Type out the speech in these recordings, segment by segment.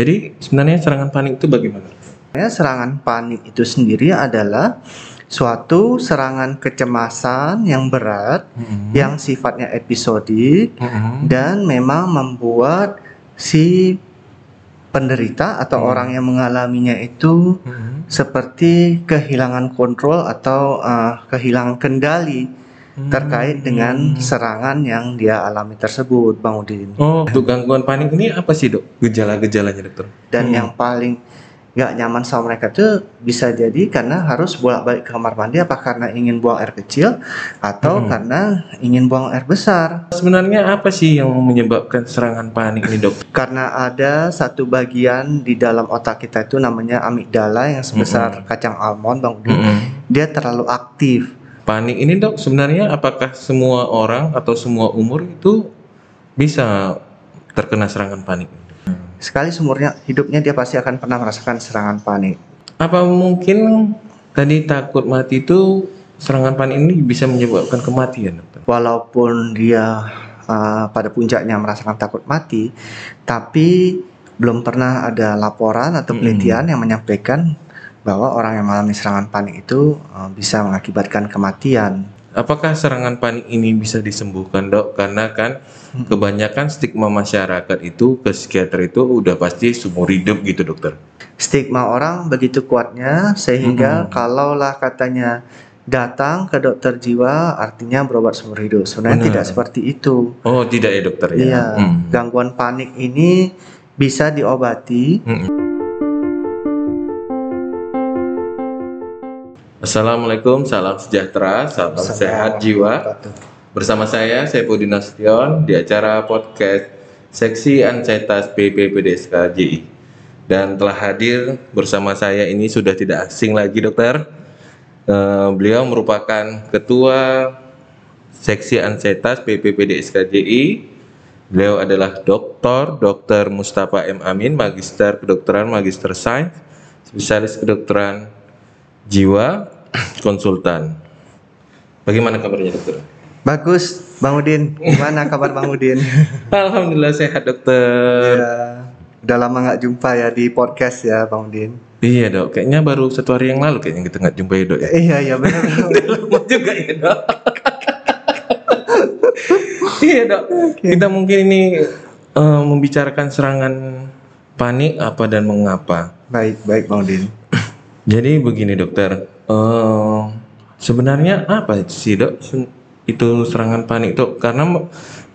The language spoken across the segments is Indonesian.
Jadi sebenarnya serangan panik itu bagaimana? Ya, serangan panik itu sendiri adalah suatu serangan kecemasan yang berat Hmm. yang sifatnya episodik Hmm. dan memang membuat si penderita atau Hmm. orang yang mengalaminya itu Hmm. seperti kehilangan kontrol atau uh, kehilangan kendali terkait dengan serangan yang dia alami tersebut, Bang Udin. Oh, untuk gangguan panik ini apa sih dok? Gejala-gejalanya dokter? Dan Hmm. yang paling nggak nyaman sama mereka tuh bisa jadi karena harus bolak-balik ke kamar mandi apa karena ingin buang air kecil atau Hmm. karena ingin buang air besar. Sebenarnya apa sih yang menyebabkan serangan panik ini dok? Karena ada satu bagian di dalam otak kita itu namanya amigdala yang sebesar kacang almond, Bang Udin. Hmm. Dia terlalu aktif. Panik ini dok sebenarnya apakah semua orang atau semua umur itu bisa terkena serangan panik? Sekali seumurnya hidupnya dia pasti akan pernah merasakan serangan panik. Apa mungkin tadi takut mati itu serangan panik ini bisa menyebabkan kematian dokter? Walaupun dia uh, pada puncaknya merasakan takut mati, tapi belum pernah ada laporan atau Mm-mm. penelitian yang menyampaikan bahwa orang yang mengalami serangan panik itu uh, bisa mengakibatkan kematian. Apakah serangan panik ini bisa disembuhkan dok? Karena kan Hmm. kebanyakan stigma masyarakat itu ke psikiater itu udah pasti seumur hidup gitu dokter. Stigma orang begitu kuatnya sehingga Mm-mm. kalaulah katanya datang ke dokter jiwa artinya berobat seumur hidup. Sebenarnya Benar. tidak seperti itu. Oh tidak ya dokter ya? Iya, Hmm. gangguan panik ini bisa diobati. Mm-mm. Assalamualaikum, salam sejahtera, salam sehat jiwa. Bersama saya, Saipudin Nasution, di acara podcast Seksi Ansietas PPPDSK JI. Dan telah hadir bersama saya ini sudah tidak asing lagi dokter. Eh, beliau merupakan Ketua Seksi Ansietas PPPDSK JI. Beliau adalah Dr. Dr. Mustafa M. Amin, Magister Kedokteran, Magister Sains, Spesialis Kedokteran Jiwa, Konsultan. Bagaimana kabarnya dokter? Bagus, Bang Udin. Gimana kabar Bang Udin? Alhamdulillah sehat dokter. ya, udah lama nggak jumpa ya di podcast ya, Bang Udin. Iya dok, kayaknya baru satu hari yang lalu kayaknya kita nggak jumpa ya dok ya. Iya, iya benar. Udah lama juga ya dok. iya dok, kita mungkin ini eh, membicarakan serangan panik apa dan mengapa. baik, baik Bang Udin. Jadi begini dokter, eh, sebenarnya apa sih dok itu serangan panik dok? Karena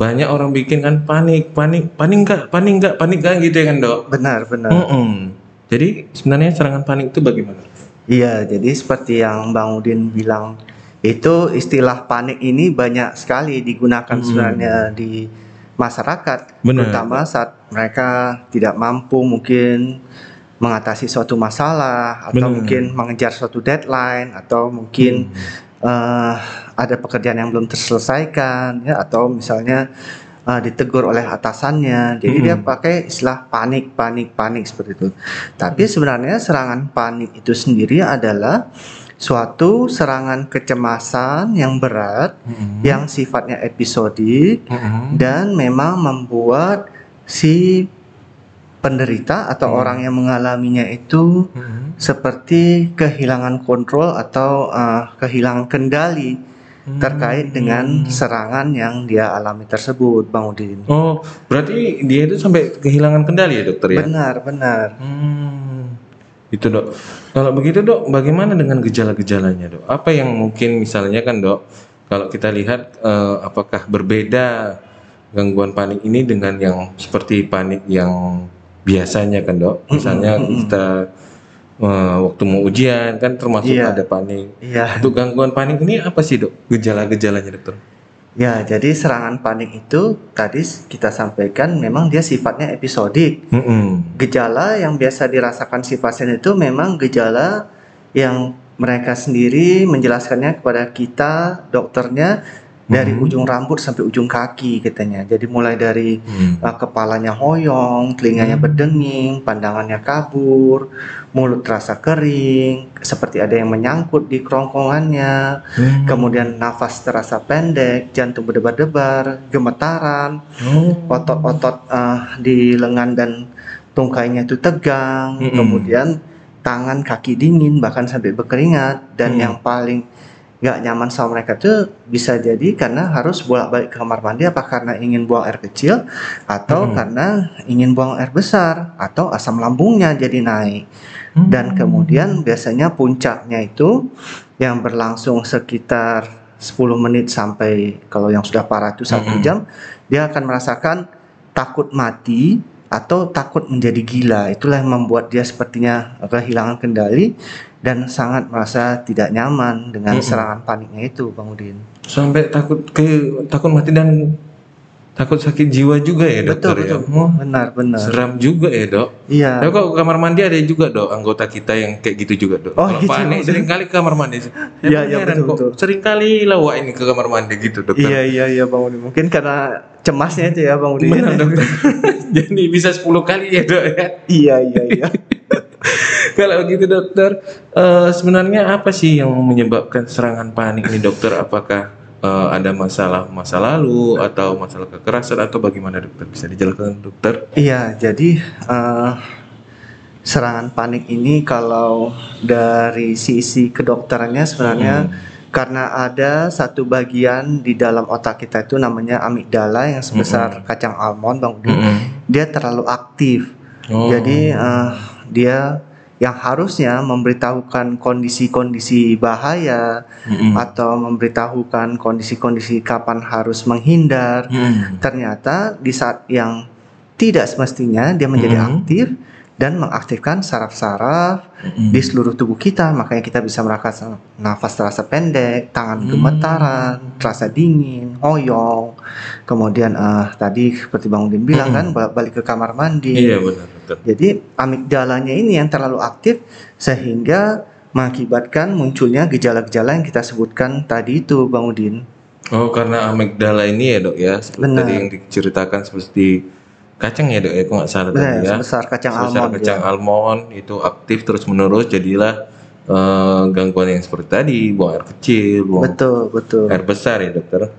banyak orang bikin kan panik, panik, panik enggak, panik enggak, panik enggak gitu ya kan dok? Benar, benar. Mm-mm. Jadi sebenarnya serangan panik itu bagaimana? Iya, jadi seperti yang Bang Udin bilang, itu istilah panik ini banyak sekali digunakan Hmm. sebenarnya di masyarakat, Benar. terutama saat mereka tidak mampu mungkin mengatasi suatu masalah atau Benar. mungkin mengejar suatu deadline atau mungkin eh, ada pekerjaan yang belum terselesaikan ya atau misalnya eh, ditegur oleh atasannya. Jadi dia Hmm. pakai istilah panik, panik, panik seperti itu. Tapi sebenarnya serangan panik itu sendiri adalah suatu serangan kecemasan yang berat Mm-mm. yang sifatnya episodik Mm-mm. dan memang membuat si penderita atau Hmm. orang yang mengalaminya itu Mm-mm. seperti kehilangan kontrol atau uh, kehilangan kendali terkait dengan serangan yang dia alami tersebut, Bang Udin. Oh, berarti dia itu sampai kehilangan kendali ya dokter ya? Benar, benar. Hmm, itu dok. Kalau begitu dok, bagaimana dengan gejala-gejalanya dok? Apa yang mungkin misalnya kan dok, kalau kita lihat eh, apakah berbeda gangguan panik ini dengan yang seperti panik yang biasanya kan dok? Misalnya kita eh, waktu mau ujian kan termasuk Iya. ada panik. Iya. Untuk gangguan panik ini apa sih dok? Gejala-gejalanya dokter? Ya, jadi serangan panik itu tadi kita sampaikan memang dia sifatnya episodik. Mm-mm. Gejala yang biasa dirasakan si pasien itu memang gejala yang mereka sendiri menjelaskannya kepada kita dokternya dari Mhm. ujung rambut sampai ujung kaki katanya. Jadi mulai dari Hmm. uh, kepalanya hoyong, telinganya Hmm. berdenging, pandangannya kabur, mulut terasa kering, seperti ada yang menyangkut di kerongkongannya, Hmm. kemudian nafas terasa pendek, jantung berdebar-debar, gemetaran, Oh. otot-otot uh, di lengan dan tungkainya itu tegang, Mm-mm. kemudian tangan kaki dingin bahkan sampai berkeringat dan Mm. yang paling nggak nyaman sama mereka tuh bisa jadi karena harus bolak-balik ke kamar mandi apa karena ingin buang air kecil atau Mm. karena ingin buang air besar atau asam lambungnya jadi naik Hmm. dan kemudian biasanya puncaknya itu yang berlangsung sekitar 10 menit sampai kalau yang sudah parah itu satu jam dia akan merasakan takut mati atau takut menjadi gila itulah yang membuat dia sepertinya kehilangan kendali dan sangat merasa tidak nyaman dengan Mm-mm. serangan paniknya itu Bang Udin sampai takut ke takut mati dan takut sakit jiwa juga ya dokter betul ya. betul Oh, benar benar seram juga ya dok. iya Tapi kok kamar mandi ada juga dok anggota kita yang kayak gitu juga dok. Oh, Kalau gitu, panik maksudnya? sering kali ke kamar mandi. Iya, iya, betul, kok betul. Sering kali lawak ini ke kamar mandi gitu dokter. iya iya iya Bang Udin mungkin karena cemasnya itu ya Bang Udin Benar dokter. Jadi bisa 10 kali ya dok ya. iya iya iya Kalau gitu dokter, eh, sebenarnya apa sih yang menyebabkan serangan panik ini dokter? Apakah eh, ada masalah masa lalu atau masalah kekerasan atau bagaimana dokter? Bisa dijelaskan dokter? Iya, jadi eh, serangan panik ini kalau dari sisi kedokterannya sebenarnya Hmm. Karena ada satu bagian di dalam otak kita itu namanya amigdala yang sebesar kacang almond, Bang Udin. Mm-mm. Dia terlalu aktif. Oh. Jadi eh, dia yang harusnya memberitahukan kondisi-kondisi bahaya Mm-mm. atau memberitahukan kondisi-kondisi kapan harus menghindar Mm-mm. ternyata di saat yang tidak semestinya dia menjadi Mhm. aktif dan mengaktifkan saraf-saraf Mm-mm. di seluruh tubuh kita makanya kita bisa merasakan nafas terasa pendek tangan Hmm. gemetaran terasa dingin hoyong kemudian eh, tadi seperti Bang Udin bilang Mhm. kan balik ke kamar mandi Iya benar dokter. jadi amigdalanya ini yang terlalu aktif sehingga mengakibatkan munculnya gejala-gejala yang kita sebutkan tadi itu Bang Udin Oh karena amigdala ini ya dok ya, seperti Benar. tadi yang diceritakan seperti kacang ya dok ya, kok nggak salah Benar, tadi ya. sebesar kacang Sebesar almond kacang ya. almond itu aktif terus menerus jadilah eh, gangguan yang seperti tadi, buang air kecil, buang betul betul air besar ya dokter.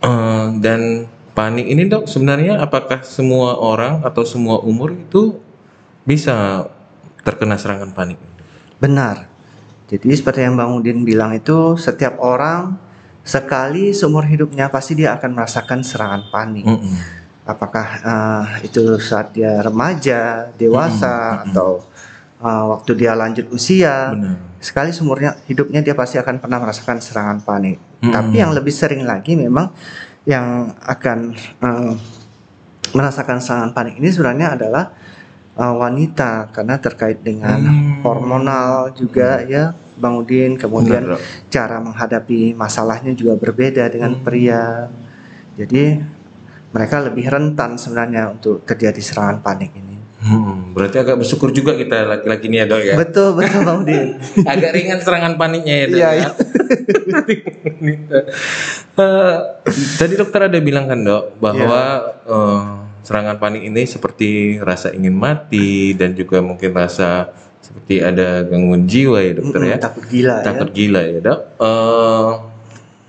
Eh, dan panik ini dok sebenarnya apakah semua orang atau semua umur itu bisa terkena serangan panik? Benar. Jadi seperti yang Bang Udin bilang itu setiap orang sekali seumur hidupnya pasti dia akan merasakan serangan panik. Mm-mm. Apakah eh, itu saat dia remaja, dewasa Mm-mm, mm-mm. atau eh, waktu dia lanjut usia. Benar. Sekali seumurnya hidupnya dia pasti akan pernah merasakan serangan panik. Mm-mm. Tapi yang lebih sering lagi memang yang akan eh, merasakan serangan panik ini sebenarnya adalah eh, wanita karena terkait dengan Hmm. hormonal juga ya Bang Udin kemudian Benar, cara menghadapi masalahnya juga berbeda dengan Hmm. pria jadi mereka lebih rentan sebenarnya untuk terjadi serangan panik ini Hmm, berarti agak bersyukur juga kita laki-laki ini ya dok ya. betul betul Bang Udin agak ringan serangan paniknya ya dok. Iya, ya. Eh, tadi dokter ada bilang kan dok bahwa Iya. eh, serangan panik ini seperti rasa ingin mati dan juga mungkin rasa seperti ada gangguan jiwa ya dokter Mm-mm, ya. takut gila Takut ya gila ya dok. Eh,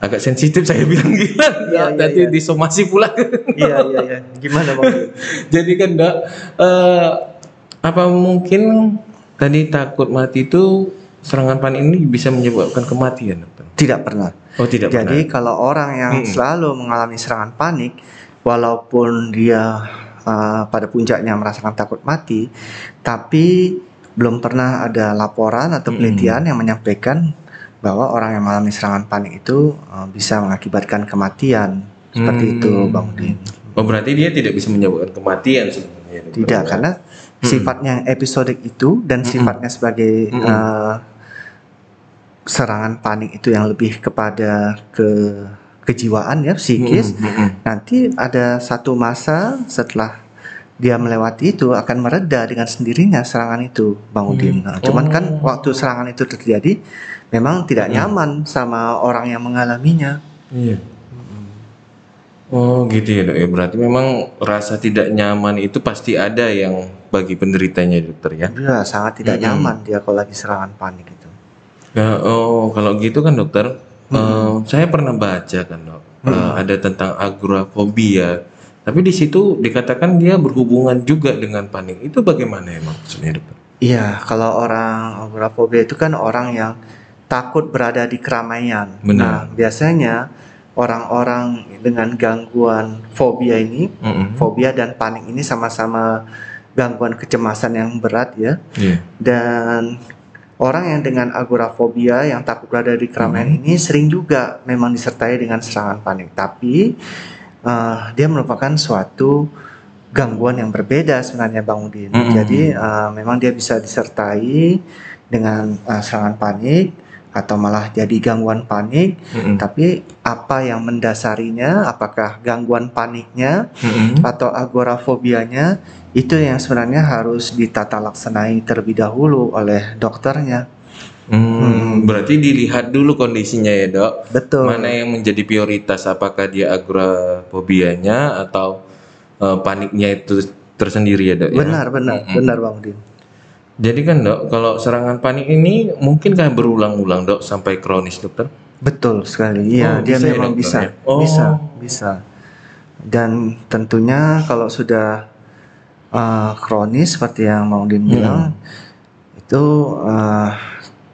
agak sensitif saya bilang gila. Iya, iya, Tadi iya. disomasi pula. iya iya iya gimana Bang Jadi kan dok, eh, apa mungkin tadi takut mati itu serangan panik ini bisa menyebabkan kematian dokter? tidak pernah Oh tidak Jadi kalau orang yang Mm-mm. selalu mengalami serangan panik, walaupun dia uh, pada puncaknya merasakan takut mati, tapi belum pernah ada laporan atau penelitian yang menyampaikan bahwa orang yang mengalami serangan panik itu uh, bisa mengakibatkan kematian. Seperti Hmm. itu, Bang Udin. Oh berarti dia tidak bisa menyebabkan kematian sebenarnya. Tidak, ya? karena sifatnya yang episodik itu dan Mm-mm. sifatnya sebagai Mm-mm. uh, serangan panik itu yang lebih kepada ke kejiwaan ya psikis. Mm-mm, mm-mm. Nanti ada satu masa setelah dia melewati itu akan mereda dengan sendirinya serangan itu, Bang Udin. Hmm. Nah, cuman kan Oh. waktu serangan itu terjadi memang tidak Hmm. nyaman sama orang yang mengalaminya. Iya. Oh gitu ya dok ya. Berarti memang rasa tidak nyaman itu pasti ada yang bagi penderitanya dokter ya. Dia sangat tidak Mm-mm. nyaman dia kalau lagi serangan panik itu. Ya, oh kalau gitu kan dokter, Mm-mm. eh, saya pernah baca kan dok, eh, Mm-mm. ada tentang agorafobia Tapi di situ dikatakan dia berhubungan juga dengan panik. Itu bagaimana emang maksudnya dokter? Iya, kalau orang agorafobia itu kan orang yang takut berada di keramaian. Benar. Nah, biasanya orang-orang dengan gangguan fobia ini, Mm-mm. fobia dan panik ini sama-sama gangguan kecemasan yang berat ya. Iya. Dan orang yang dengan agorafobia yang takut berada di keramaian ini sering juga memang disertai dengan serangan panik. Tapi eh, dia merupakan suatu gangguan yang berbeda sebenarnya Bang Udin. Mm-mm. Jadi eh, memang dia bisa disertai dengan eh, serangan panik atau malah jadi gangguan panik. Mm-mm. Tapi apa yang mendasarinya? Apakah gangguan paniknya Mm-mm. atau agorafobianya itu yang sebenarnya harus ditata laksanai terlebih dahulu oleh dokternya. Hmm, berarti dilihat dulu kondisinya ya dok. Betul. Mana yang menjadi prioritas? Apakah dia agorafobianya atau eh, paniknya itu tersendiri ya dok? ya? Benar, benar, Mm-mm. benar Bang Udin. Jadi kan dok, kalau serangan panik ini mungkinkah berulang-ulang dok sampai kronis dokter? Betul sekali. Iya, Oh, dia ya, memang dokter, bisa. ya? Oh. Bisa, bisa. Dan tentunya kalau sudah uh, kronis seperti yang Bang Udin Hmm. bilang itu uh,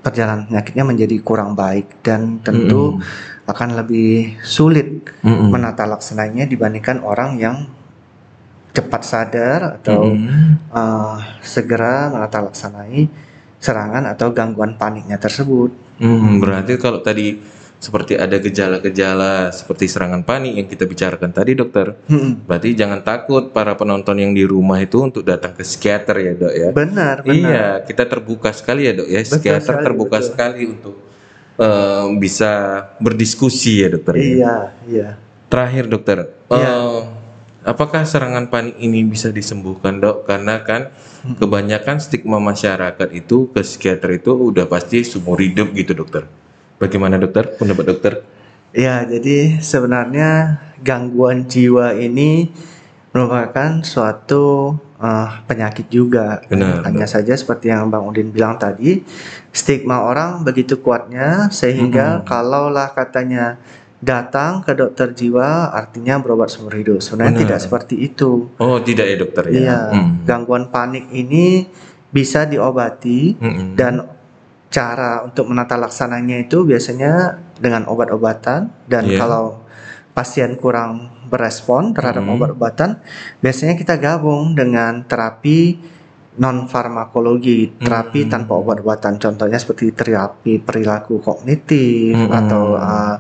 perjalanan penyakitnya menjadi kurang baik dan tentu Mm-mm. akan lebih sulit Mm-mm. menata laksananya dibandingkan orang yang cepat sadar atau Mm-mm. uh, segera menata laksanai serangan atau gangguan paniknya tersebut. Hmm, berarti kalau tadi seperti ada gejala-gejala seperti serangan panik yang kita bicarakan tadi dokter, Hmm, berarti jangan takut para penonton yang di rumah itu untuk datang ke psikiater ya dok ya. benar, benar. Iya, kita terbuka sekali ya dok ya. Betul Psikiater sekali, terbuka betul. sekali untuk eh, bisa berdiskusi ya dokter. ya. Iya, iya. Terakhir dokter, Iya. eh, apakah serangan panik ini bisa disembuhkan dok? Karena kan Hmm. kebanyakan stigma masyarakat itu ke psikiater itu udah pasti seumur hidup gitu dokter. Bagaimana dokter? Pendapat dokter? Ya, jadi sebenarnya gangguan jiwa ini merupakan suatu uh, penyakit juga. Benar, Hanya saja seperti yang Bang Udin bilang tadi, stigma orang begitu kuatnya sehingga Mm-mm. kalaulah katanya datang ke dokter jiwa artinya berobat seumur hidup. Sebenarnya Benar. tidak seperti itu. Oh tidak ya dokter ya? Iya, Hmm. gangguan panik ini bisa diobati Mm-mm. dan cara untuk menata laksananya itu biasanya dengan obat-obatan dan Iya. kalau pasien kurang berespon terhadap Hmm. obat-obatan biasanya kita gabung dengan terapi non farmakologi terapi Hmm. tanpa obat-obatan contohnya seperti terapi perilaku kognitif Hmm. atau uh,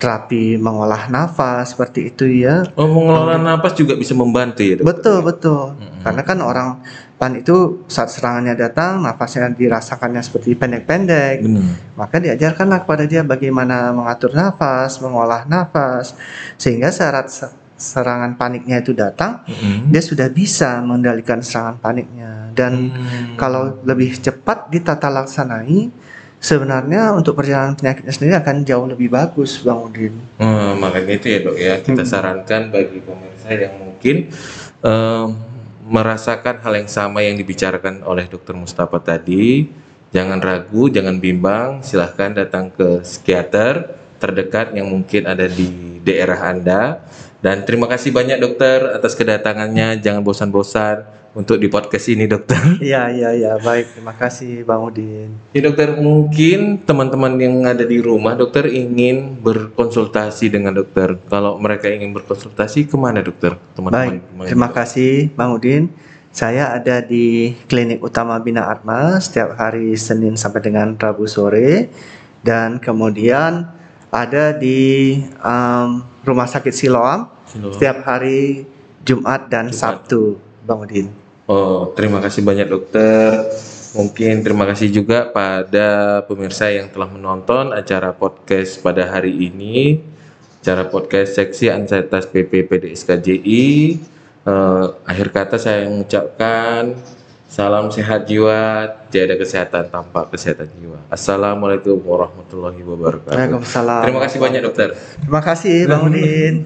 terapi mengolah nafas seperti itu ya Oh mengelola napas juga bisa membantu ya dokter? betul betul Mm-mm. karena kan orang panik itu saat serangannya datang nafasnya dirasakannya seperti pendek-pendek Benar. maka diajarkanlah kepada dia bagaimana mengatur nafas mengolah nafas sehingga saat se- serangan paniknya itu datang Mm-mm. dia sudah bisa mengendalikan serangan paniknya dan Hmm. kalau lebih cepat ditata laksanai sebenarnya untuk perjalanan penyakitnya sendiri akan jauh lebih bagus Bang Udin. Oh, makanya itu ya dok ya. Kita Hmm. sarankan bagi pemirsa yang mungkin em, merasakan hal yang sama yang dibicarakan oleh dokter Mustafa tadi. Jangan ragu jangan bimbang. Silahkan datang ke psikiater terdekat yang mungkin ada di daerah anda dan terima kasih banyak dokter atas kedatangannya jangan bosan-bosan untuk di podcast ini dokter iya iya iya baik terima kasih Bang Udin Ya dokter, mungkin teman-teman yang ada di rumah dokter ingin berkonsultasi dengan dokter. Kalau mereka ingin berkonsultasi ke mana dokter? Teman-teman. Baik, terima kasih Bang Udin. Saya ada di Klinik Utama Bina Atma setiap hari Senin sampai dengan Rabu sore dan kemudian ada di um, Rumah Sakit Siloam Siloam. setiap hari Jumat dan Jumat. Sabtu, Bang Udin. Oh, terima kasih banyak dokter. Mungkin terima kasih juga pada pemirsa yang telah menonton acara podcast pada hari ini. Acara podcast seksi ansietas PP PDSKJI. Eh, akhir kata saya mengucapkan salam sehat jiwa, tiada kesehatan tanpa kesehatan jiwa. Assalamualaikum warahmatullahi wabarakatuh. Waalaikumsalam. Terima kasih banyak dokter. Terima kasih Bang Udin.